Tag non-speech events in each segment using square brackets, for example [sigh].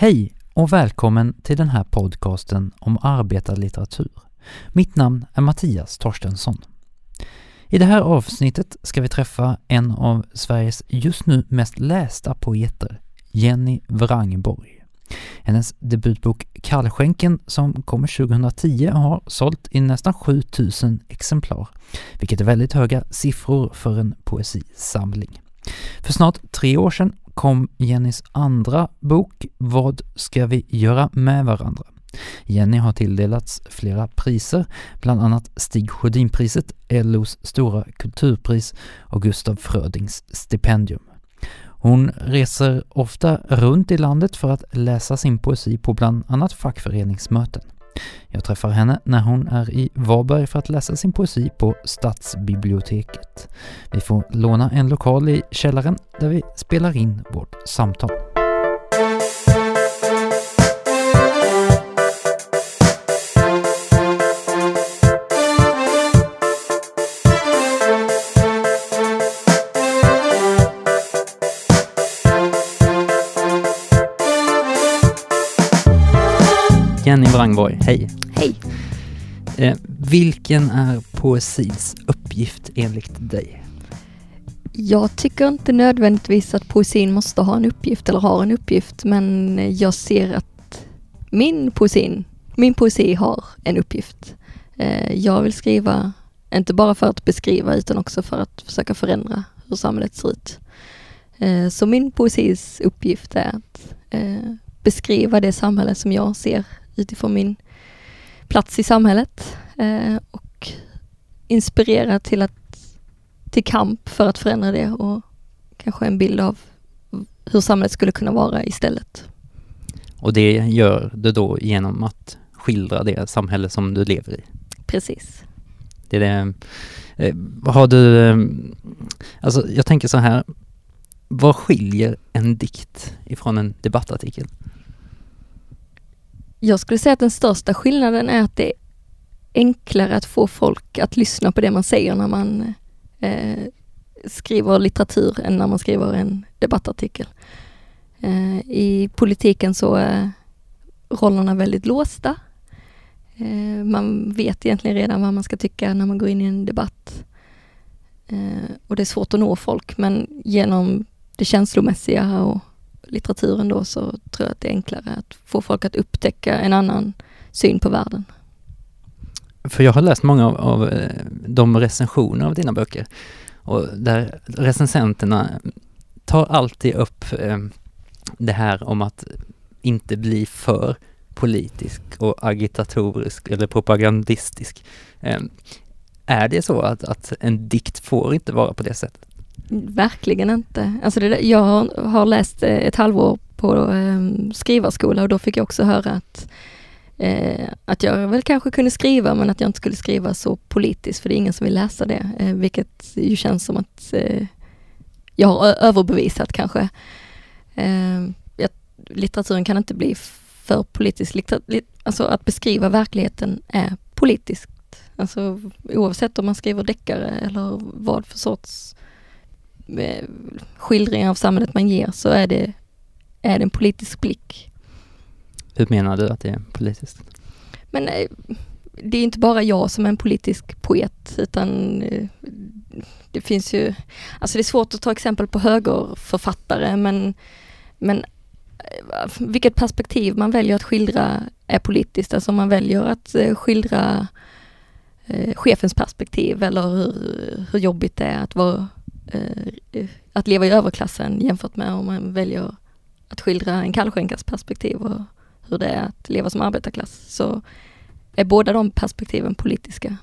Hej och välkommen till den här podcasten om arbetarlitteratur. Mitt namn är Mattias Torstensson. I det här avsnittet ska vi träffa en av Sveriges just nu mest lästa poeter, Jenny Wrangborg. Hennes debutbok Kallskänken som kommer 2010 har sålt i nästan 7000 exemplar, vilket är väldigt höga siffror för en poesisamling. För snart tre år sedan kom Jennys andra bok Vad ska vi göra med varandra? Jenny har tilldelats flera priser, bland annat Stig Sjödin-priset, LOs stora kulturpris och Gustav Frödings stipendium. Hon reser ofta runt i landet för att läsa sin poesi på bland annat fackföreningsmöten. Jag träffar henne när hon är i Varberg för att läsa sin poesi på Stadsbiblioteket. Vi får låna en lokal i källaren där vi spelar in vårt samtal. Jenny Wrangborg, hej! Hej! Eh, vilken är poesins uppgift enligt dig? Jag tycker inte nödvändigtvis att poesin måste ha en uppgift eller har en uppgift, men jag ser att min poesi, min poesi har en uppgift. Eh, jag vill skriva, inte bara för att beskriva, utan också för att försöka förändra hur samhället ser ut. Eh, så min poesis uppgift är att eh, beskriva det samhälle som jag ser utifrån min plats i samhället eh, och inspirera till, att, till kamp för att förändra det och kanske en bild av hur samhället skulle kunna vara istället. Och det gör du då genom att skildra det samhälle som du lever i? Precis. Det är det. Eh, har du, eh, alltså jag tänker så här, vad skiljer en dikt ifrån en debattartikel? Jag skulle säga att den största skillnaden är att det är enklare att få folk att lyssna på det man säger när man eh, skriver litteratur än när man skriver en debattartikel. Eh, I politiken så är rollerna väldigt låsta. Eh, man vet egentligen redan vad man ska tycka när man går in i en debatt. Eh, och det är svårt att nå folk men genom det känslomässiga och litteraturen då så tror jag att det är enklare att få folk att upptäcka en annan syn på världen. För jag har läst många av, av eh, de recensioner av dina böcker och där recensenterna tar alltid upp eh, det här om att inte bli för politisk och agitatorisk eller propagandistisk. Eh, är det så att, att en dikt får inte vara på det sättet? Verkligen inte. Alltså det, jag har läst eh, ett halvår på ehm, skrivarskola och då fick jag också höra att, eh, att jag väl kanske kunde skriva men att jag inte skulle skriva så politiskt för det är ingen som vill läsa det. Eh, vilket ju känns som att jag har överbevisat kanske. Ehm, litteraturen kan inte bli för politisk. Alltså att beskriva verkligheten är politiskt. Alltså oavsett om man skriver deckare eller vad för sorts skildringar av samhället man ger så är det, är det en politisk blick. Hur menar du att det är politiskt? Men eh, det är inte bara jag som är en politisk poet utan eh, det finns ju, alltså det är svårt att ta exempel på högerförfattare men, men eh, vilket perspektiv man väljer att skildra är politiskt. Alltså om man väljer att skildra chefens perspektiv eller hur, hur jobbigt det är att vara eh, att leva i överklassen jämfört med om man väljer att skildra en kallskänkas perspektiv och hur det är att leva som arbetarklass. Så är båda de perspektiven politiska.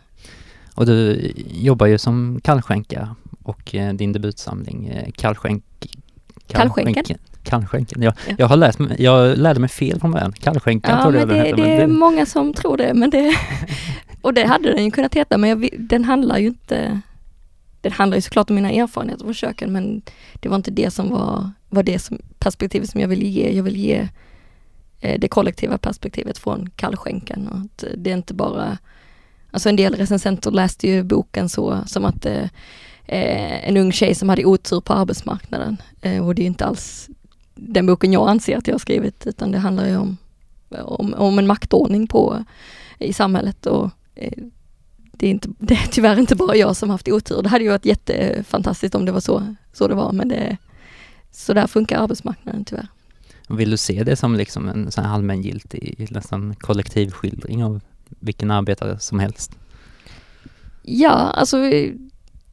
Och du jobbar ju som kallskänka och eh, din debutsamling eh, Kallskänk... Kallskänken? Kallskänken, ja. ja. Jag har läst, jag lärde mig fel från början. Kallskänkan ja, tror jag det, det, hette, det är det... många som tror det, men det... [laughs] och det hade den ju kunnat heta, men jag, den handlar ju inte det handlar ju såklart om mina erfarenheter från köken men det var inte det som var, var det som, perspektivet som jag ville ge. Jag vill ge eh, det kollektiva perspektivet från kallskänken. Och att det är inte bara Alltså en del recensenter läste ju boken så som att eh, eh en ung tjej som hade otur på arbetsmarknaden. Eh, och det är inte alls den boken jag anser att jag har skrivit, utan det handlar ju om, om, om en maktordning på, i samhället. Och eh, det är, inte, det är tyvärr inte bara jag som haft otur. Det hade ju varit jättefantastiskt om det var så, så det var, men det, så där funkar arbetsmarknaden tyvärr. Vill du se det som liksom en sån här allmängiltig, nästan kollektiv skildring av vilken arbetare som helst? Ja, alltså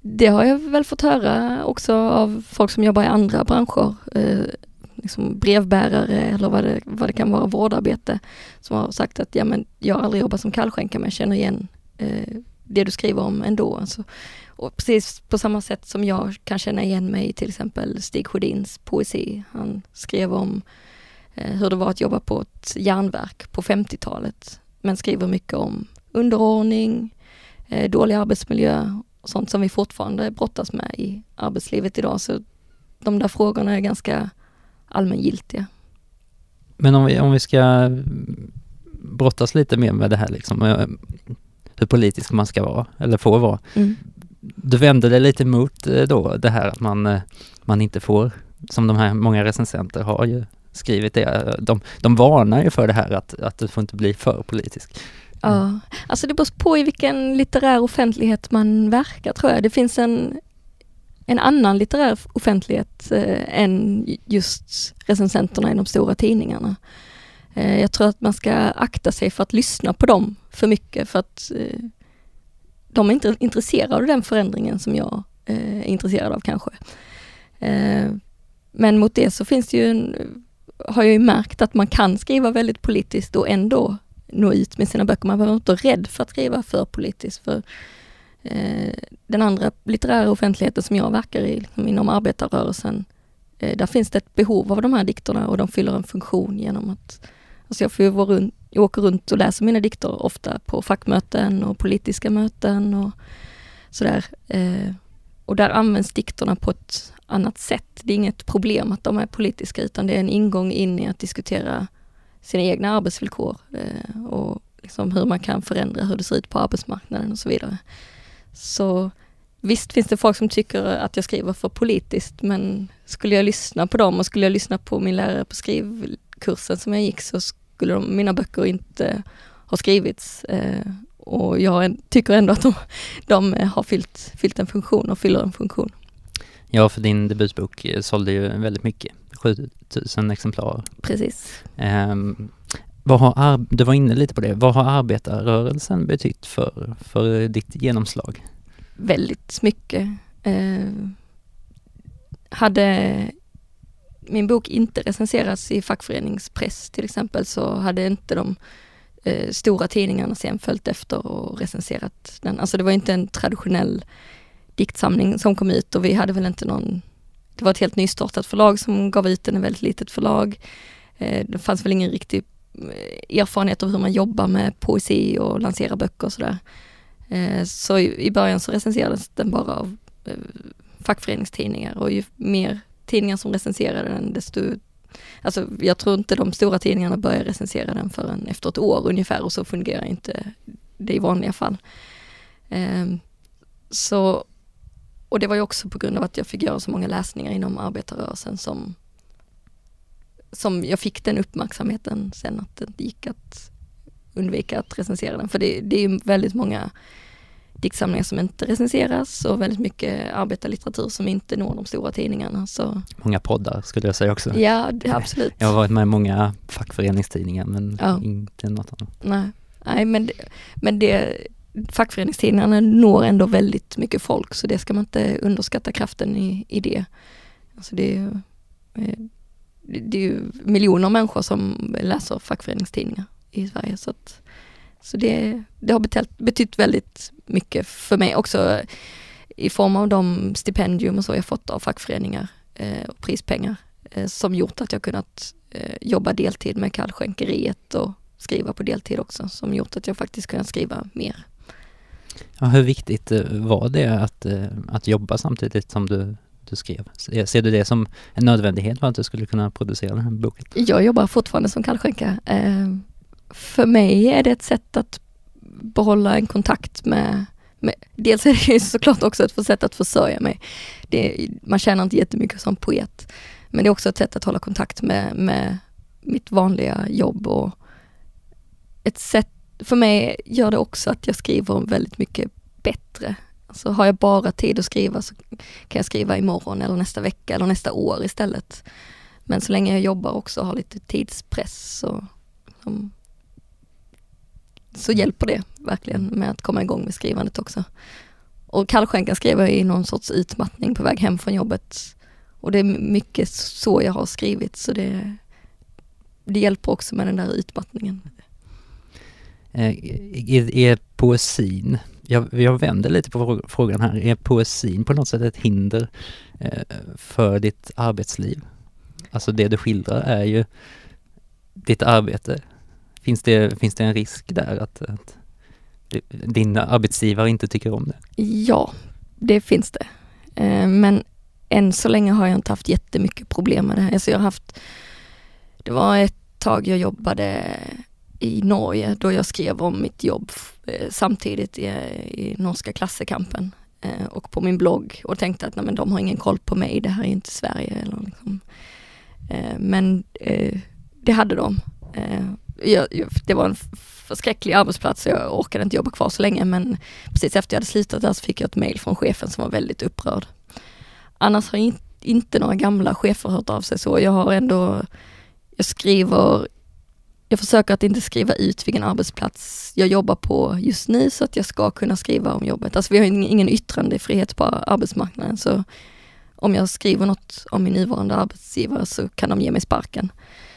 det har jag väl fått höra också av folk som jobbar i andra branscher. Eh, liksom brevbärare eller vad det, vad det kan vara, vårdarbete. Som har sagt att ja, men jag har aldrig jobbat som kallskänka men känner igen eh, det du skriver om ändå. Alltså, och precis på samma sätt som jag kan känna igen mig i till exempel Stig Sjödins poesi. Han skrev om eh, hur det var att jobba på ett järnverk på 50-talet. Men skriver mycket om underordning, eh, dålig arbetsmiljö och sånt som vi fortfarande brottas med i arbetslivet idag. Så de där frågorna är ganska allmängiltiga. Men om vi, om vi ska brottas lite mer med det här liksom, eh, hur politisk man ska vara, eller får vara. Mm. Du vände dig lite mot eh, då det här att man, eh, man inte får, som de här många recensenter har ju skrivit det, de, de varnar ju för det här att, att du får inte bli för politisk. Ja, alltså det beror på i vilken litterär offentlighet man verkar tror jag. Det finns en, en annan litterär offentlighet eh, än just recensenterna i de stora tidningarna. Eh, jag tror att man ska akta sig för att lyssna på dem för mycket för att eh, de är inte intresserade av den förändringen som jag eh, är intresserad av kanske. Eh, men mot det så finns det ju en, har jag ju märkt att man kan skriva väldigt politiskt och ändå nå ut med sina böcker. Man behöver inte vara rädd för att skriva för politiskt. För eh, den andra litterära offentligheten som jag verkar i, liksom inom arbetarrörelsen, eh, där finns det ett behov av de här dikterna och de fyller en funktion genom att Alltså jag får ju vara runt, jag åker runt och läser mina dikter ofta på fackmöten och politiska möten och sådär. Eh, och där används dikterna på ett annat sätt. Det är inget problem att de är politiska utan det är en ingång in i att diskutera sina egna arbetsvillkor eh, och liksom hur man kan förändra hur det ser ut på arbetsmarknaden och så vidare. Så visst finns det folk som tycker att jag skriver för politiskt men skulle jag lyssna på dem och skulle jag lyssna på min lärare på skrivkursen som jag gick så skulle de, mina böcker inte ha skrivits. Eh, och jag tycker ändå att de, de har fyllt, fyllt en funktion och fyller en funktion. Ja, för din debutbok sålde ju väldigt mycket, 7000 exemplar. Precis. Um, vad har, du var inne lite på det, vad har arbetarrörelsen betytt för, för ditt genomslag? Väldigt mycket. Uh, hade min bok inte recenserats i fackföreningspress till exempel så hade inte de eh, stora tidningarna sen följt efter och recenserat den. Alltså det var inte en traditionell diktsamling som kom ut och vi hade väl inte någon, det var ett helt nystartat förlag som gav ut den, ett väldigt litet förlag. Eh, det fanns väl ingen riktig eh, erfarenhet av hur man jobbar med poesi och lanserar böcker och sådär. Eh, så i, i början så recenserades den bara av eh, fackföreningstidningar och ju mer tidningar som recenserade den, desto Alltså jag tror inte de stora tidningarna börjar recensera den förrän efter ett år ungefär och så fungerar inte det i vanliga fall. Um, så, och det var ju också på grund av att jag fick göra så många läsningar inom arbetarrörelsen som, som jag fick den uppmärksamheten sen att det gick att undvika att recensera den. För det, det är ju väldigt många diktsamlingar som inte recenseras och väldigt mycket arbetarlitteratur som inte når de stora tidningarna. Så. Många poddar skulle jag säga också. Ja, absolut. Jag har varit med i många fackföreningstidningar men ja. inte något annat. Nej, Nej men, det, men det, fackföreningstidningarna når ändå väldigt mycket folk så det ska man inte underskatta kraften i, i det. Alltså det, är eh, det är ju miljoner människor som läser fackföreningstidningar i Sverige så att så det, det har betytt, betytt väldigt mycket för mig också i form av de stipendium och så jag fått av fackföreningar eh, och prispengar eh, som gjort att jag kunnat eh, jobba deltid med kallskänkeriet och skriva på deltid också som gjort att jag faktiskt kunnat skriva mer. Ja, hur viktigt eh, var det att, eh, att jobba samtidigt som du, du skrev? Ser du det som en nödvändighet för att du skulle kunna producera den här boken? Jag jobbar fortfarande som kallskänka. För mig är det ett sätt att behålla en kontakt med, med dels är det såklart också ett sätt att försörja mig. Det, man tjänar inte jättemycket som poet. Men det är också ett sätt att hålla kontakt med, med mitt vanliga jobb och ett sätt, för mig gör det också att jag skriver väldigt mycket bättre. Alltså har jag bara tid att skriva så kan jag skriva imorgon eller nästa vecka eller nästa år istället. Men så länge jag jobbar också och har lite tidspress så, liksom, så hjälper det verkligen med att komma igång med skrivandet också. Och kallskänka skrev jag i någon sorts utmattning på väg hem från jobbet. Och det är mycket så jag har skrivit så det, det hjälper också med den där utmattningen. Eh, är, är poesin, jag, jag vänder lite på frågan här, är poesin på något sätt ett hinder eh, för ditt arbetsliv? Alltså det du skildrar är ju ditt arbete. Finns det, finns det en risk där att, att din arbetsgivare inte tycker om det? Ja, det finns det. Eh, men än så länge har jag inte haft jättemycket problem med det. Alltså jag har haft, det var ett tag jag jobbade i Norge då jag skrev om mitt jobb eh, samtidigt i, i norska klassekampen eh, och på min blogg och tänkte att nej, men de har ingen koll på mig, det här är inte Sverige. Eller liksom. Men det hade de. Jag, det var en förskräcklig arbetsplats och jag orkade inte jobba kvar så länge men precis efter jag hade slutat där så fick jag ett mail från chefen som var väldigt upprörd. Annars har in, inte några gamla chefer hört av sig så. Jag har ändå, jag skriver, jag försöker att inte skriva ut vilken arbetsplats jag jobbar på just nu så att jag ska kunna skriva om jobbet. Alltså vi har ingen yttrandefrihet på arbetsmarknaden så om jag skriver något om min nuvarande arbetsgivare så kan de ge mig sparken.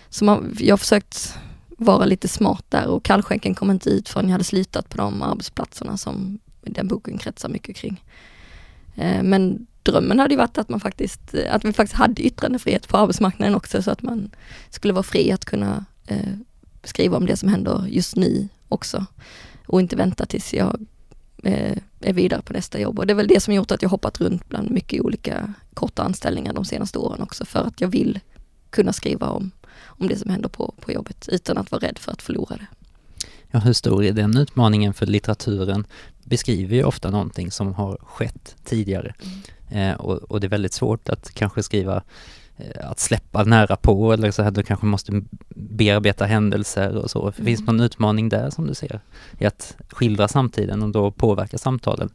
Så man, jag har försökt vara lite smart där och kallskänken kom inte ut förrän jag hade slutat på de arbetsplatserna som den boken kretsar mycket kring. Eh, men drömmen hade ju varit att man faktiskt, eh, att vi faktiskt hade yttrandefrihet på arbetsmarknaden också så att man skulle vara fri att kunna eh, skriva om det som händer just nu också. Och inte vänta tills jag är vidare på nästa jobb. Och det är väl det som gjort att jag hoppat runt bland mycket olika korta anställningar de senaste åren också för att jag vill kunna skriva om om det som händer på, på jobbet utan att vara rädd för att förlora det. Ja, hur stor är den utmaningen för litteraturen? Beskriver ju ofta någonting som har skett tidigare mm. eh, och, och, det är väldigt svårt att kanske skriva eh, att släppa nära på eller så här, du kanske måste bearbeta händelser och så. Mm. Finns det någon utmaning där som du ser? I att skildra samtiden och då påverka samtalen?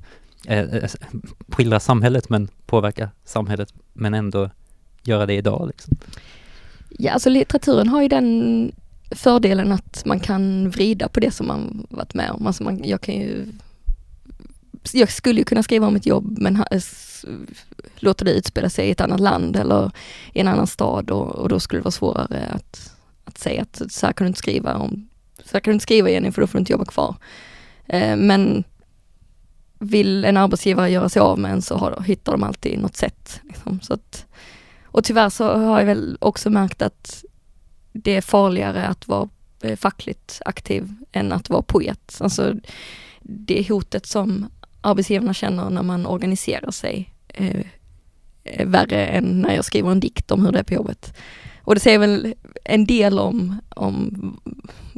Eh, eh skildra samhället men påverka samhället men ändå göra det idag liksom? Ja, alltså litteraturen har ju den fördelen att man kan vrida på det som man varit med om. Alltså man, jag kan ju jag skulle ju kunna skriva om ett jobb men låta det utspela sig i ett annat land eller i en annan stad och, och då skulle det vara svårare att, att säga att så här kan du inte skriva om, så här kan du inte skriva Jenny för då får du inte jobba kvar. Eh, men vill en arbetsgivare göra sig av med en så har, hittar de alltid något sätt. Liksom. Så att, och tyvärr så har jag väl också märkt att det är farligare att vara eh, fackligt aktiv än att vara poet. Alltså det hotet som arbetsgivarna känner när man organiserar sig är värre än när jag skriver en dikt om hur det är på jobbet. Och det säger väl en del om, om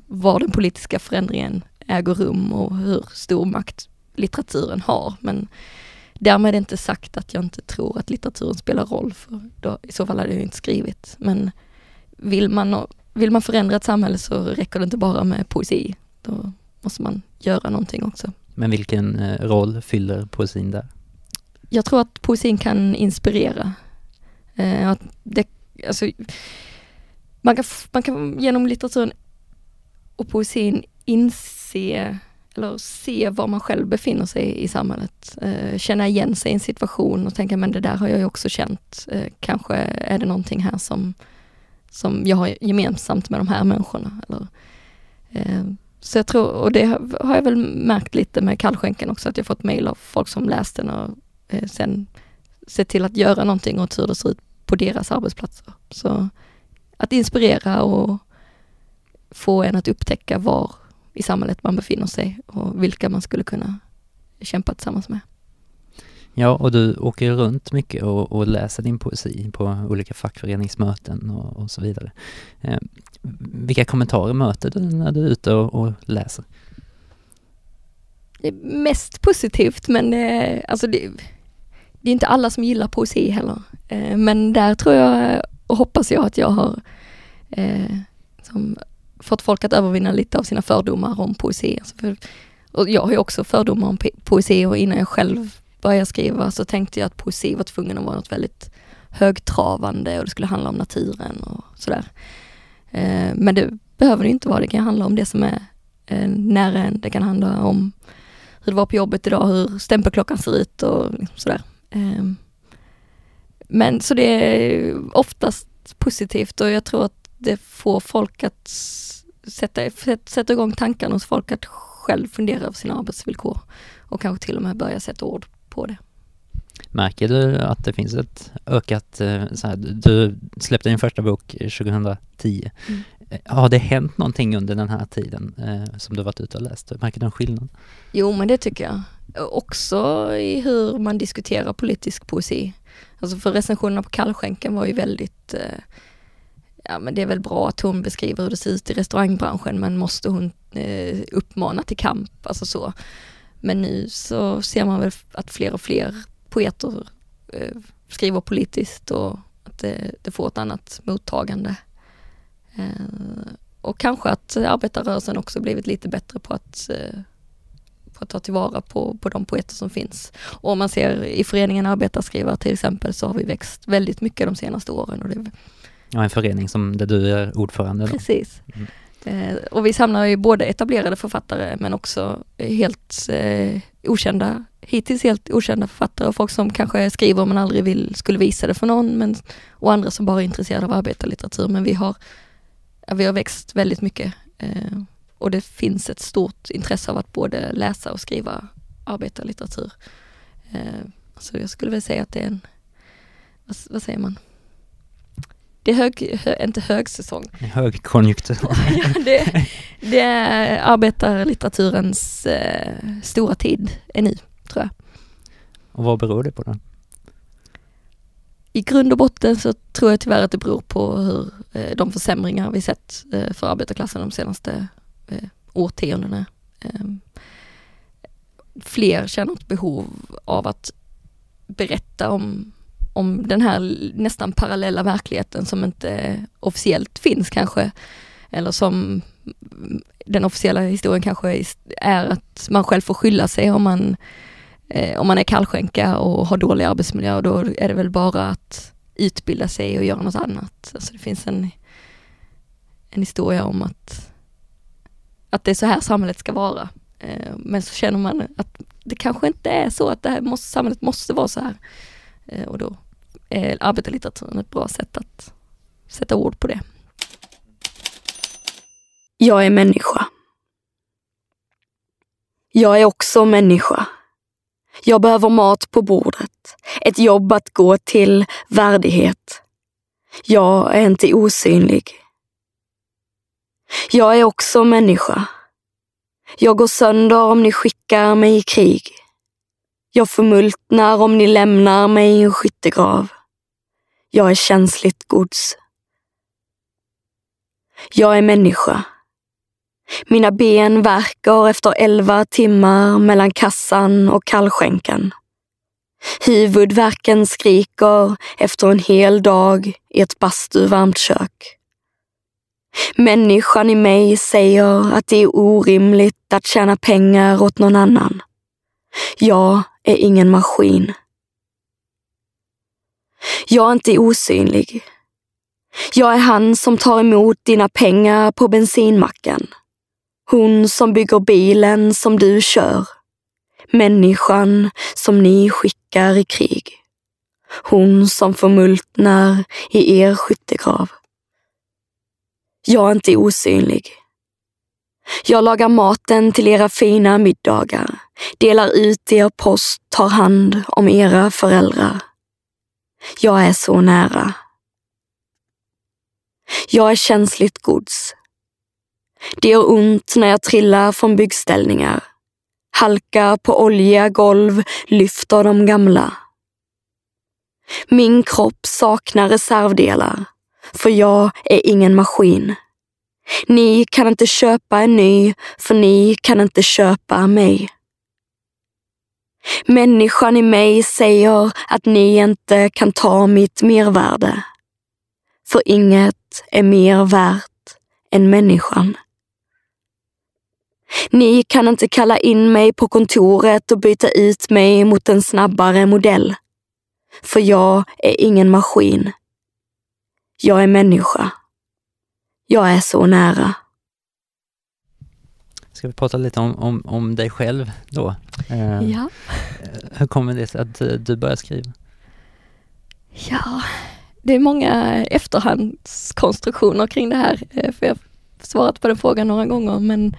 var den politiska förändringen äger rum och hur stor makt litteraturen har. Men Därmed inte sagt att jag inte tror att litteraturen spelar roll, för då, i så fall hade jag inte skrivit. Men vill man, vill man förändra ett samhälle så räcker det inte bara med poesi. Då måste man göra någonting också. Men vilken eh, roll fyller poesin där? Jag tror att poesin kan inspirera. Eh, att det, alltså, man, kan, man kan genom litteraturen och poesin inse eller se var man själv befinner sig i samhället. Eh, känna igen sig i en situation och tänka, men det där har jag ju också känt. Eh, kanske är det någonting här som, som jag har gemensamt med de här människorna. Eller, eh, så jag tror, och det har jag väl märkt lite med kallskänken också, att jag fått mejl av folk som läst den och eh, sen sett till att göra någonting åt hur det ser ut på deras arbetsplatser. Så att inspirera och få en att upptäcka var i samhället man befinner sig och vilka man skulle kunna kämpa tillsammans med. Ja, och du åker runt mycket och, och läser din poesi på olika fackföreningsmöten och, och så vidare. Eh, vilka kommentarer möter du när du är ute och, och läser? Det är mest positivt, men eh, alltså det, det, är inte alla som gillar poesi heller. Eh, men där tror jag och hoppas jag att jag har eh, som, fått folk att övervinna lite av sina fördomar om poesi. Alltså och jag har ju också fördomar om poesi och innan jag själv började skriva så tänkte jag att poesi var tvungen att vara något väldigt högtravande och det skulle handla om naturen och sådär. Eh, men det behöver det inte vara, det kan handla om det som är eh, nära en, det kan handla om hur det var på jobbet idag, hur stämpelklockan ser ut och liksom sådär. Ehm, men så det är oftast positivt och jag tror att det får folk att sätta, sätta igång tankarna hos folk att själv fundera över sina arbetsvillkor och kanske till och med börja sätta ord på det. Märker du att det finns ett ökat, eh, så här, du släppte din första bok 2010. Mm. Eh, har det hänt någonting under den här tiden eh, som du varit ute och läst? Märker du en skillnad? Jo men det tycker jag. Också i hur man diskuterar politisk poesi. Alltså för recensionerna på Kallskänken var ju väldigt eh, ja men det är väl bra att hon beskriver hur det ser ut i restaurangbranschen men måste hon eh, uppmana till kamp, alltså så. Men nu så ser man väl att fler och fler poeter eh, skriver politiskt och att det, det får ett annat mottagande. Eh, och kanske att arbetarrörelsen också blivit lite bättre på att, eh, på att ta tillvara på, på de poeter som finns. Och om man ser i föreningen Arbetarskrivare till exempel så har vi växt väldigt mycket de senaste åren. Och det... Ja, en förening som där du är ordförande. Då. Precis. Mm. Eh, och vi samlar ju både etablerade författare men också helt eh, okända, hittills helt okända författare och folk som kanske skriver men aldrig vill, skulle visa det för någon men, och andra som bara är intresserade av arbetarlitteratur. Men vi har, vi har växt väldigt mycket eh, och det finns ett stort intresse av att både läsa och skriva arbetarlitteratur. Eh, så jag skulle väl säga att det är en, vad, vad säger man? Det är hög, hö, inte högsäsong. Högkonjunktur. [laughs] ja, det, det är arbetarlitteraturens eh, stora tid är nu, tror jag. Och vad beror det på då? I grund och botten så tror jag tyvärr att det beror på hur eh, de försämringar vi sett eh, för arbetarklassen de senaste eh, årtiondena. Eh, fler känner ett behov av att berätta om om den här nästan parallella verkligheten som inte officiellt finns kanske. Eller som den officiella historien kanske är att man själv får skylla sig om man, eh, om man är kallskänka och har dålig arbetsmiljö och då är det väl bara att utbilda sig och göra något annat. Alltså det finns en, en historia om att, att det är så här samhället ska vara. Eh, men så känner man att det kanske inte är så att det här måste, samhället måste vara så här. Eh, och då Eh, är arbetarlitteraturen ett bra sätt att sätta ord på det. Jag är människa. Jag är också människa. Jag behöver mat på bordet, ett jobb att gå till, värdighet. Jag är inte osynlig. Jag är också människa. Jag går sönder om ni skickar mig i krig. Jag förmultnar om ni lämnar mig i en skyttegrav. Jag är känsligt gods. Jag är människa. Mina ben verkar efter elva timmar mellan kassan och kallskänken. Huvudvärken skriker efter en hel dag i ett bastuvarmt kök. Människan i mig säger att det är orimligt att tjäna pengar åt någon annan. Jag är ingen maskin. Jag är inte osynlig. Jag är han som tar emot dina pengar på bensinmacken. Hon som bygger bilen som du kör. Människan som ni skickar i krig. Hon som förmultnar i er skyttegrav. Jag är inte osynlig. Jag lagar maten till era fina middagar, delar ut er post, tar hand om era föräldrar. Jag är så nära. Jag är känsligt gods. Det gör ont när jag trillar från byggställningar. Halkar på oljiga golv, lyfter de gamla. Min kropp saknar reservdelar, för jag är ingen maskin. Ni kan inte köpa en ny, för ni kan inte köpa mig. Människan i mig säger att ni inte kan ta mitt mervärde. För inget är mer värt än människan. Ni kan inte kalla in mig på kontoret och byta ut mig mot en snabbare modell. För jag är ingen maskin. Jag är människa. Jag är så nära. Ska vi prata lite om, om, om dig själv då? Eh, Ja. Hur kommer det sig att eh, du började skriva? Ja, det är många efterhandskonstruktioner kring det här. eh, För jag har svarat på den frågan några gånger men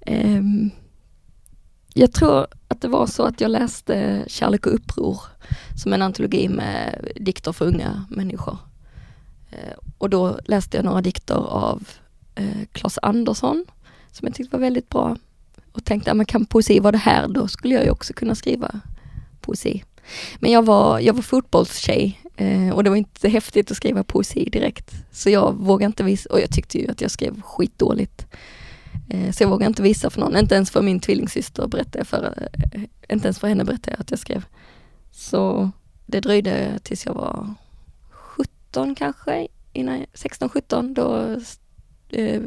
ehm, jag tror att det var så att jag läste Kärlek och uppror som en antologi med dikter för unga människor. Eh, och då läste jag några dikter av eh, Claes Andersson som jag tyckte var väldigt bra och tänkte, ja, men kan poesi vara det här? Då skulle jag ju också kunna skriva poesi. Men jag var, jag var fotbollstjej eh, och det var inte häftigt att skriva poesi direkt. Så jag vågade inte visa, och jag tyckte ju att jag skrev skitdåligt. Eh, så jag vågade inte visa för någon, inte ens för min tvillingsyster berättade jag för, eh, inte ens för henne berättade jag att jag skrev. Så det dröjde tills jag var 17 kanske, innan 16-17 då eh,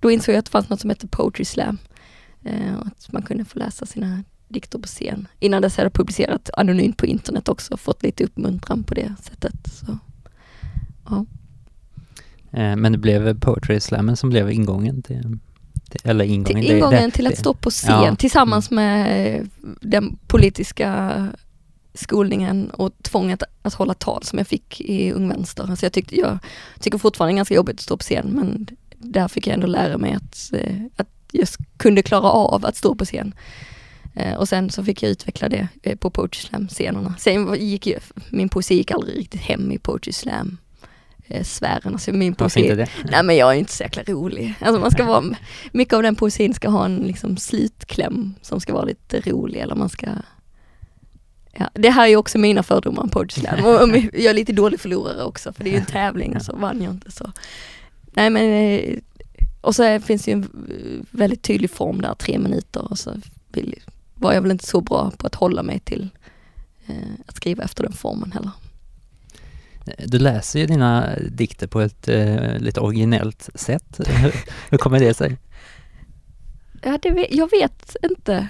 då insåg jag att det fanns något som hette Poetry Slam. Eh, och att man kunde få läsa sina dikter på scen. Innan dess hade jag publicerat anonymt på internet också, fått lite uppmuntran på det sättet. Så, ja. Eh, Men det blev Poetry Slammen som blev ingången till, eller ingången, Till det- ingången det- till att det- stå på scen Ja. tillsammans med eh, den politiska skolningen och tvånget att hålla tal som jag fick i Ung Vänster. Alltså jag, tyckte, jag tycker fortfarande ganska jobbigt att stå på scen men där fick jag ändå lära mig att, eh, att jag kunde klara av att stå på scen. Eh, Och sen så fick jag utveckla det eh, på Poetry Slam-scenerna. Sen gick ju, min poesi gick aldrig riktigt hem i Poetry Slam sfären. Alltså min poesi, inte det? Nej men jag är inte så jäkla rolig. Alltså man ska [laughs] vara, mycket av den poesin ska ha en liksom slutkläm som ska vara lite rolig eller man ska Ja, det här är ju också mina fördomar om Poetry Slam. [laughs] Och jag är lite dålig förlorare också för det är ju en tävling så vann jag inte så. Nej men, eh, och så finns det ju en väldigt tydlig form där, tre minuter och så vill, var jag väl inte så bra på att hålla mig till eh, att skriva efter den formen heller. Du läser ju dina dikter på ett eh, lite originellt sätt. [laughs] Hur, kommer det sig? Ja, det jag vet inte.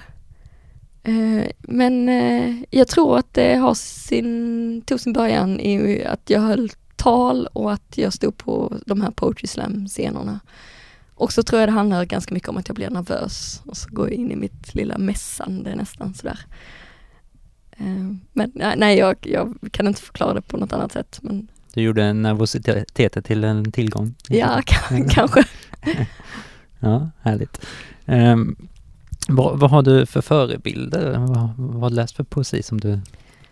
Eh, men eh, jag tror att det har sin, tog sin början i att jag höll tal och att jag stod på de här Poetry Slam-scenerna. Och så tror jag det handlar ganska mycket om att jag blir nervös och så går jag in i mitt lilla mässande nästan sådär. Eh, men nej, jag, jag kan inte förklara det på något annat sätt. Men Du gjorde nervositeten till en tillgång. ja, [laughs] kan, kanske. [laughs] Ja, härligt. Um, vad, vad har du för förebilder? Vad, vad har du läst för poesi som du,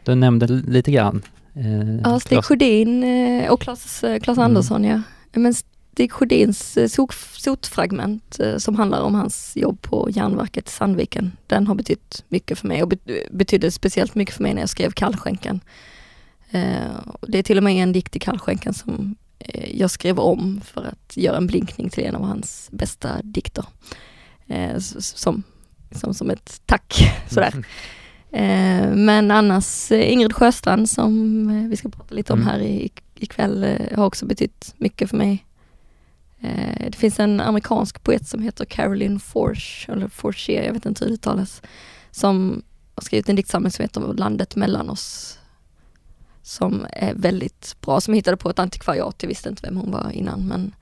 du nämnde lite grann? Eh, Ja, Stig Sjödin eh, och Claes, eh, Claes Mm. Andersson ja. Men Stig Sjödins eh, sot, sotfragment som handlar om hans jobb på järnverket i Sandviken, den har betytt mycket för mig och bet- betydde speciellt mycket för mig när jag skrev Kallskänkan. Och Det är till och med en dikt i Kallskänkan som jag skrev om för att göra en blinkning till en av hans bästa dikter. Som, som, som ett tack [laughs] sådär. Mm. Eh, men annars eh, Ingrid Sjöstrand som eh, vi ska prata lite om Mm. här i, ikväll eh, har också betytt mycket för mig. Eh, det finns en amerikansk poet som heter Caroline Forge, eller Forge, jag vet inte hur det uttalas, som har skrivit en diktsamling som heter Landet mellan oss. Som är väldigt bra, som hittade på ett antikvariat, jag visste inte vem hon var innan men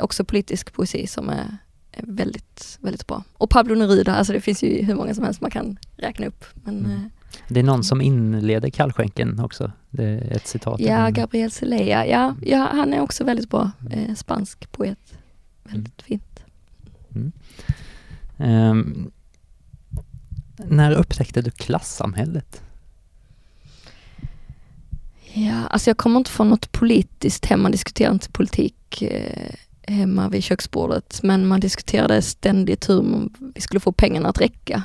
också politisk poesi som är väldigt, väldigt bra. Och Pablo Neruda, alltså det finns ju hur många som helst man kan räkna upp. Men Mm. eh, Det är någon som inleder kallskänken också. Det är ett citat. ja, Mm. Gabriel Celea, ja, ja, han är också väldigt bra. Eh, spansk poet. Väldigt fint. Ehm, när upptäckte du klassamhället? Ja, alltså jag kommer inte från något politiskt hem, man diskuterar inte politik eh, hemma vid köksbordet, men man diskuterade ständigt hur man- vi skulle få pengarna att räcka.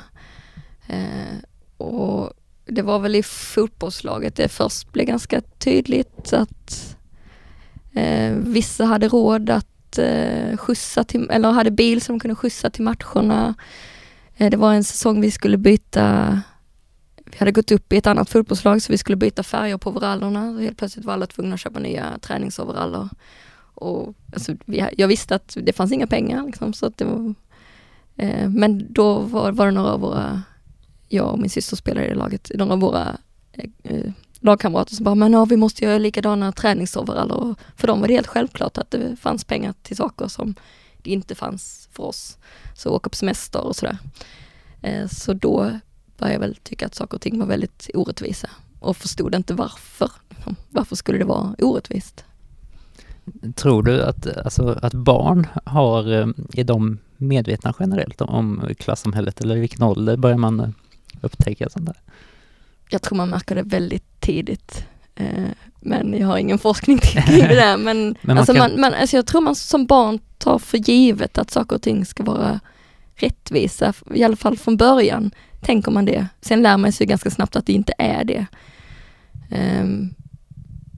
Eh, och det var väl i fotbollslaget det först blev ganska tydligt att eh, vissa hade råd att eh, skjutsa till, eller hade bil som kunde skjutsa till matcherna. Eh, det var en säsong vi skulle byta vi hade gått upp i ett annat fotbollslag så vi skulle byta färger på overallerna. Och helt plötsligt var alla tvungna att köpa nya träningsoveraller. Och, alltså, vi, jag visste att det fanns inga pengar liksom, så att det var, eh, Men då var, var det några av våra, jag och min syster spelade i det laget, några av våra eh, eh lagkamrater som bara, men ja, vi måste göra likadana träningsoveraller. Och för dem var det helt självklart att det fanns pengar till saker som det inte fanns för oss. Så åka på semester och sådär. Eh, så då började jag väl tycka att saker och ting var väldigt orättvisa och förstod inte varför. Liksom. Varför skulle det vara orättvist? Tror du att, alltså, att barn har, eh, är de medvetna generellt om klassamhället eller i vilken ålder börjar man eh, upptäcka sånt där? Jag tror man märker det väldigt tidigt. Men jag har ingen forskning kring det där. Men, [laughs] men man alltså, kan... man, man, alltså jag tror man som barn tar för givet att saker och ting ska vara rättvisa, i alla fall från början tänker man det. Sen lär man sig ganska snabbt att det inte är det. Um,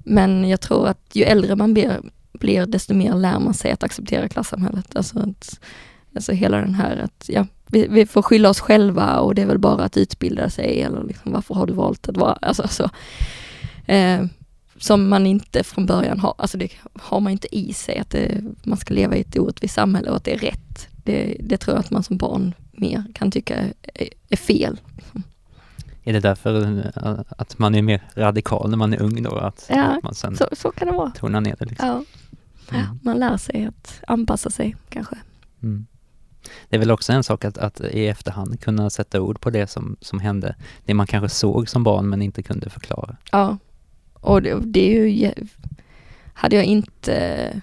men jag tror att ju äldre man blir, blir, desto mer lär man sig att acceptera klassamhället. Alltså, att, alltså hela den här att ja, vi, vi, får skylla oss själva och det är väl bara att utbilda sig eller liksom, varför har du valt att vara, alltså så. Eh, som man inte från början har, alltså det har man inte i sig att det, man ska leva i ett orättvist samhälle och att det är rätt. Det, det tror jag att man som barn mer kan tycka är, är fel. Är det därför eh, att man är mer radikal när man är ung då? Att, ja, att man sen så, så kan det vara. tonar ner det liksom? Ja. Mm. man lär sig att anpassa sig kanske. Mm. Det är väl också en sak att, att, i efterhand kunna sätta ord på det som, som hände. Det man kanske såg som barn men inte kunde förklara. Ja, och det, det är ju... Hade jag inte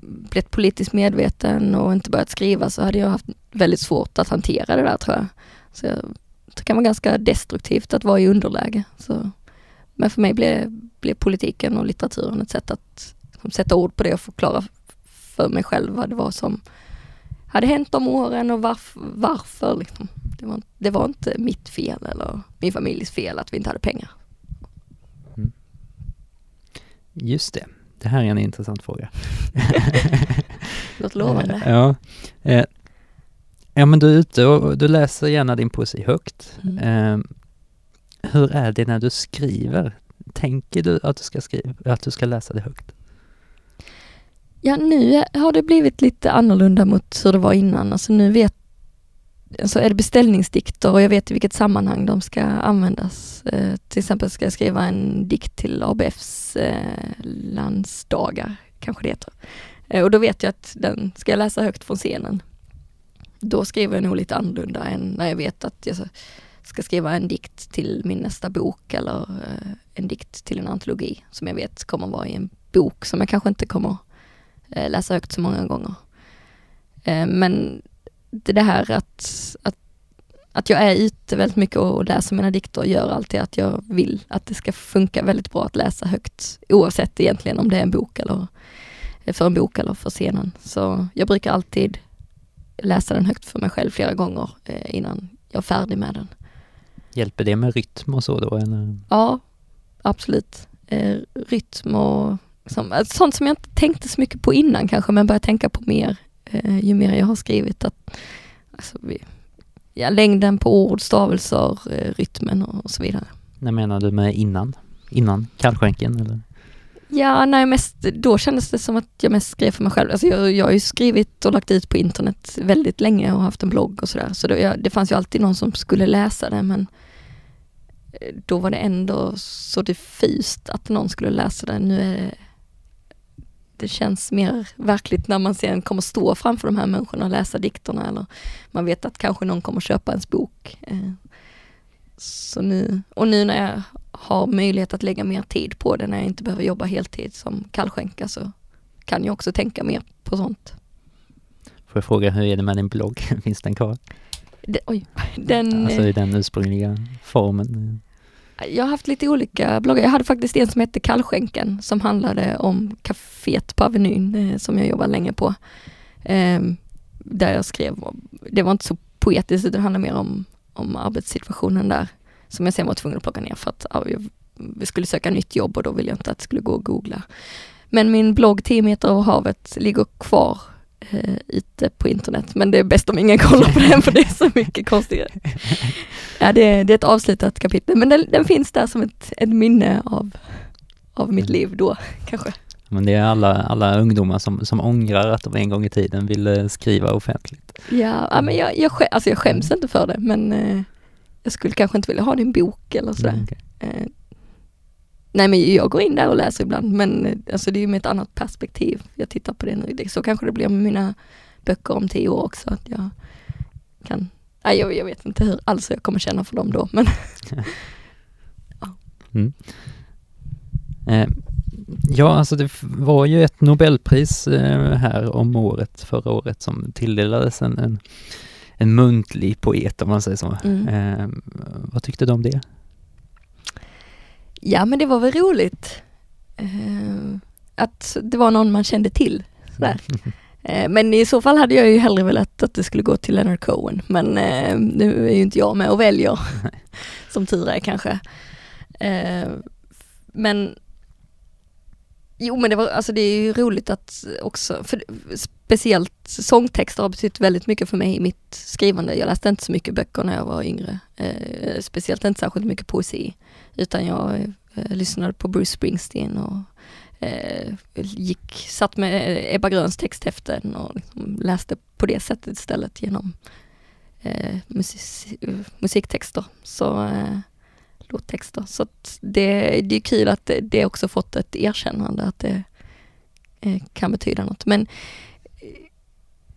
blivit politiskt medveten och inte börjat skriva så hade jag haft väldigt svårt att hantera det där tror jag. Så jag, det kan vara ganska destruktivt att vara i underläge. Så, men för mig blev, blev politiken och litteraturen ett sätt att sätta ord på det och förklara för mig själv vad det var som hade hänt de åren och varf, varför. Liksom. Det, var, det var inte mitt fel eller min familjs fel att vi inte hade pengar. Mm. Just det. Det här är en intressant fråga. [laughs] Låter lovande. [laughs] ja. Eh, ja, men du är ute och du läser gärna din poesi högt. Mm. Eh, hur är det när du skriver? Tänker du att du ska skriva, att du ska läsa det högt? Ja, nu har det blivit lite annorlunda mot hur det var innan. Alltså nu vet så är det beställningsdikter och jag vet i vilket sammanhang de ska användas. Eh, till exempel ska jag skriva en dikt till ABFs eh, landsdagar, kanske det heter. Eh, och då vet jag att den ska jag läsa högt från scenen. Då skriver jag nog lite annorlunda än när jag vet att jag ska skriva en dikt till min nästa bok eller eh, en dikt till en antologi som jag vet kommer vara i en bok som jag kanske inte kommer läsa högt så många gånger. Eh, men det här att, att, att jag är ute väldigt mycket och läser mina dikter gör alltid att jag vill att det ska funka väldigt bra att läsa högt oavsett egentligen om det är en bok eller för en bok eller för scenen. Så jag brukar alltid läsa den högt för mig själv flera gånger eh, innan jag är färdig med den. Hjälper det med rytm och så då? Eller? Ja, absolut. Eh, rytm och som, sånt som jag inte tänkte så mycket på innan kanske, men börjar tänka på mer eh, ju mer jag har skrivit. Att, alltså, vi, ja, längden på ord, stavelser, eh, rytmen och, så vidare. När menar du med innan? Innan kallskänken eller? Ja, nej, mest, då kändes det som att jag mest skrev för mig själv. Alltså jag, jag har ju skrivit och lagt ut på internet väldigt länge och haft en blogg och sådär. Så då, jag, det fanns ju alltid någon som skulle läsa det men eh, då var det ändå så diffust att någon skulle läsa det. Nu är det det känns mer verkligt när man sen kommer stå framför de här människorna och läsa dikterna eller man vet att kanske någon kommer köpa ens bok. Eh, så nu, och nu när jag har möjlighet att lägga mer tid på det, när jag inte behöver jobba heltid som kallskänka så kan jag också tänka mer på sånt. Får jag fråga, hur är det med din blogg? [laughs] Finns den kvar? Det, oj, den... Alltså i den ursprungliga formen? Jag har haft lite olika bloggar. Jag hade faktiskt en som hette Kallskänken som handlade om kaféet på Avenyn eh, som jag jobbade länge på. Ehm, där jag skrev, det var inte så poetiskt utan det handlade mer om, om arbetssituationen där. Som jag sen var tvungen att plocka ner för att ja, vi skulle söka nytt jobb och då ville jag inte att det skulle gå att googla. Men min blogg 10 meter över havet ligger kvar eh, ute på internet. Men det är bäst om ingen kollar på den för det är så mycket konstigare. [laughs] Ja, det, är, det är ett avslutat kapitel men den, den finns där som ett, ett minne av, av mitt liv då kanske. Men det är alla, alla ungdomar som, som ångrar att de en gång i tiden ville skriva offentligt. Ja, ja men jag, jag, skä- alltså jag skäms inte för det men eh, jag skulle kanske inte vilja ha en bok eller sådär. Mm. Eh, nej men jag går in där och läser ibland men eh, alltså det är ju med ett annat perspektiv. Jag tittar på det nu. Så kanske det blir med mina böcker om tio år också. Att jag kan, nej jag, jag vet inte hur alls jag kommer känna för dem då men [laughs] Eh, ja, alltså det var ju ett Nobelpris eh, här om året, förra året, som tilldelades en, en, en muntlig poet om man säger så. Mm. Eh, vad tyckte du om det? Ja men det var väl roligt. Eh, att det var någon man kände till. Sådär. [laughs] Eh, Men i så fall hade jag ju hellre velat att det skulle gå till Leonard Cohen. Men eh, nu är ju inte jag med och väljer. [laughs] som tur är kanske. Eh, men Jo men det var, alltså det är ju roligt att också, för speciellt sångtexter har betytt väldigt mycket för mig i mitt skrivande. Jag läste inte så mycket böcker när jag var yngre. Eh, speciellt inte särskilt mycket poesi. Utan jag eh, lyssnade på Bruce Springsteen och eh, gick, satt med eh, Ebba Gröns texthäften och liksom läste på det sättet istället genom eh, musik, musiktexter. Så eh, låttexter. Så att det, det är kul att det, det också fått ett erkännande att det eh, kan betyda något. Men eh,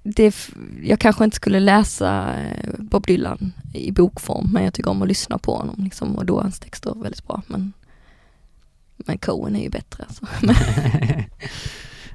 det, jag kanske inte skulle läsa eh, Bob Dylan i bokform, men jag tycker om att lyssna på honom liksom, och då är hans texter väldigt bra. Men, men Cohen är ju bättre. [laughs] [laughs]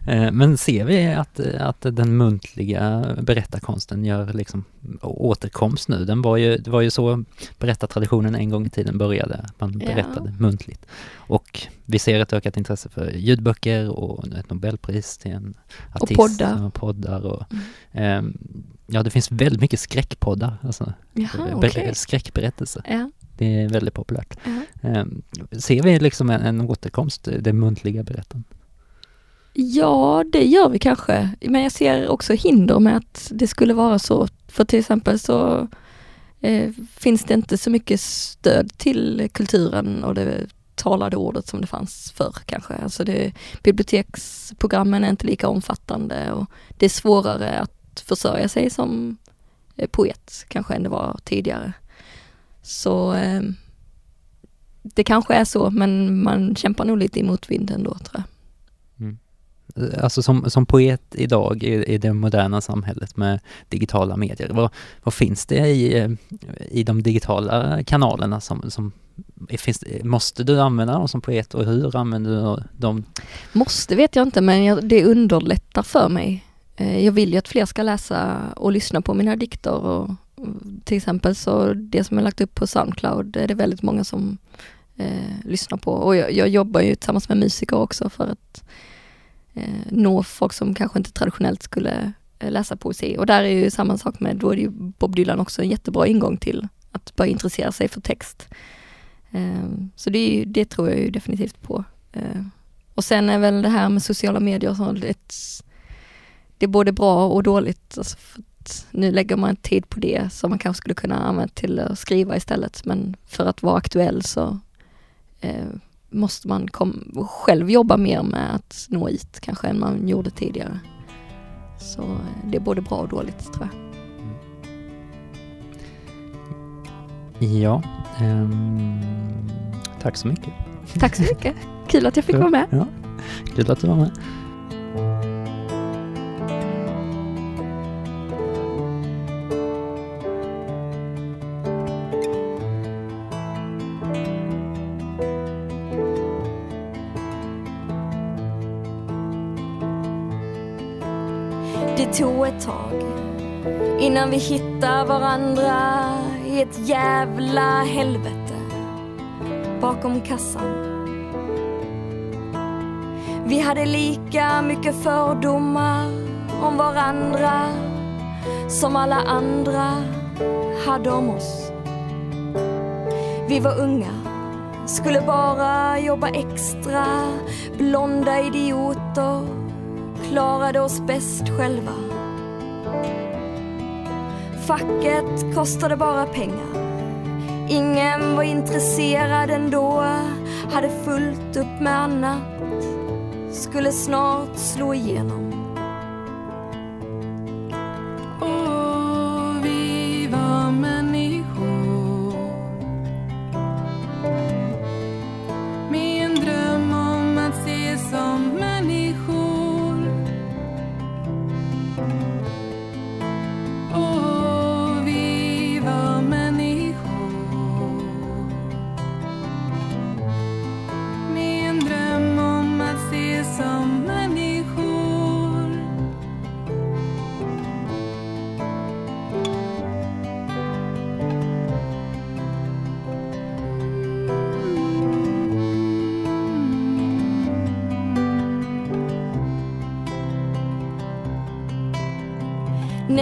Men, Eh, Men ser vi att, att den muntliga berättarkonsten gör liksom återkomst nu? Den var ju, det var ju så berättartraditionen en gång i tiden började, man Ja. berättade muntligt. Och vi ser ett ökat intresse för ljudböcker och ett Nobelpris till en artist. poddar. Och poddar och, ehm, ja, det finns väldigt mycket skräckpoddar, alltså jaha, ber- okej. skräckberättelser. Ja, Det är väldigt populärt. ja. Ehm, ser vi liksom en, en återkomst, det muntliga berättandet? Ja, det gör vi kanske. Men jag ser också hinder med att det skulle vara så. För till exempel så eh, finns det inte så mycket stöd till kulturen och det talade ordet som det fanns förr kanske. Alltså det, biblioteksprogrammen är inte lika omfattande och det är svårare att försörja sig som eh, poet kanske än det var tidigare. Så eh, det kanske är så men man kämpar nog lite i motvind ändå tror jag. Alltså som, som poet idag i, i det moderna samhället med digitala medier, vad, vad finns det i, eh, i de digitala kanalerna som, som finns, måste du använda dem som poet och hur använder du dem? Måste vet jag inte men jag, det underlättar för mig. Eh, jag vill ju att fler ska läsa och lyssna på mina dikter och till exempel så det som jag lagt upp på Soundcloud är det väldigt många som eh, lyssnar på och jag, jag jobbar ju tillsammans med musiker också för att eh, nå folk som kanske inte traditionellt skulle eh, läsa poesi och där är ju samma sak med, då är det ju Bob Dylan också en jättebra ingång till att börja intressera sig för text. Eh, så det, är ju, det tror jag ju definitivt på. Eh, och sen är väl det här med sociala medier och sånt, ett, det är både bra och dåligt. Alltså för att nu lägger man tid på det som man kanske skulle kunna använda till att skriva istället. Men för att vara aktuell så eh, måste man kom, själv jobba mer med att nå hit kanske än man gjorde tidigare. Så eh, det är både bra och dåligt tror jag. Ja, ehm, tack så mycket. Tack så mycket. Kul att jag fick vara med. Ja, kul att du var med. Tag innan vi hittar varandra i ett jävla helvete bakom kassan. Vi hade lika mycket fördomar om varandra som alla andra hade om oss. Vi var unga, skulle bara jobba extra, blonda idioter klarade oss bäst själva. Facket kostade bara pengar. Ingen var intresserad ändå, hade fullt upp med annat. Skulle snart slå igenom.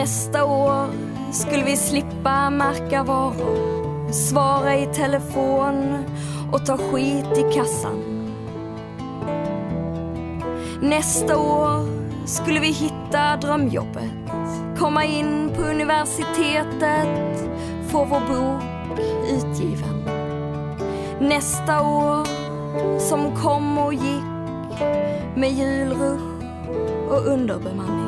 Nästa år skulle vi slippa märka varor, svara i telefon och ta skit i kassan. Nästa år skulle vi hitta drömjobbet, komma in på universitetet, få vår bok utgiven. Nästa år som kom och gick med julrush och underbemanning.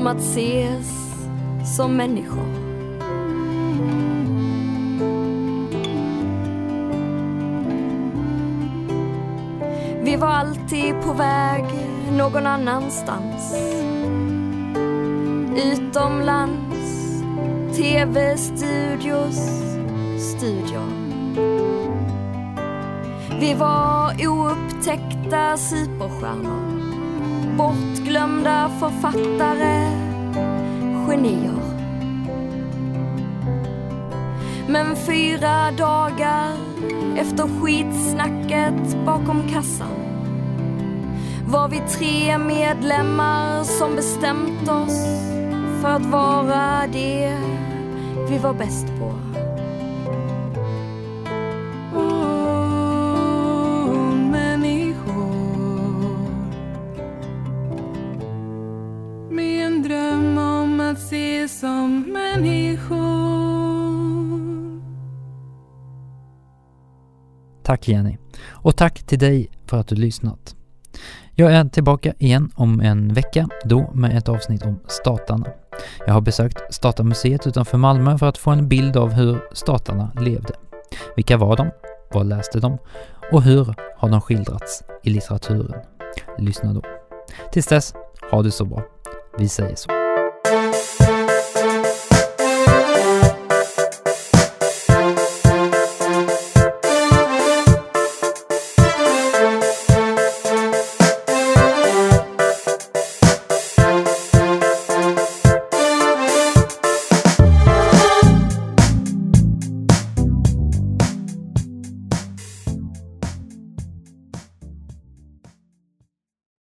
Om att ses som människor. Vi var alltid på väg någon annanstans. Utomlands, tv-studios, studior. Vi var oupptäckta superstjärnor bortglömda författare, genier. Men fyra dagar efter skitsnacket bakom kassan var vi tre medlemmar som bestämt oss för att vara det vi var bäst på. Tack Jenny. Och tack till dig för att du lyssnat. Jag är tillbaka igen om en vecka, då med ett avsnitt om statarna. Jag har besökt Statarmuseet utanför Malmö för att få en bild av hur statarna levde. Vilka var de? Vad läste de? Och hur har de skildrats i litteraturen? Lyssna då. Tills dess, ha det så bra. Vi säger så.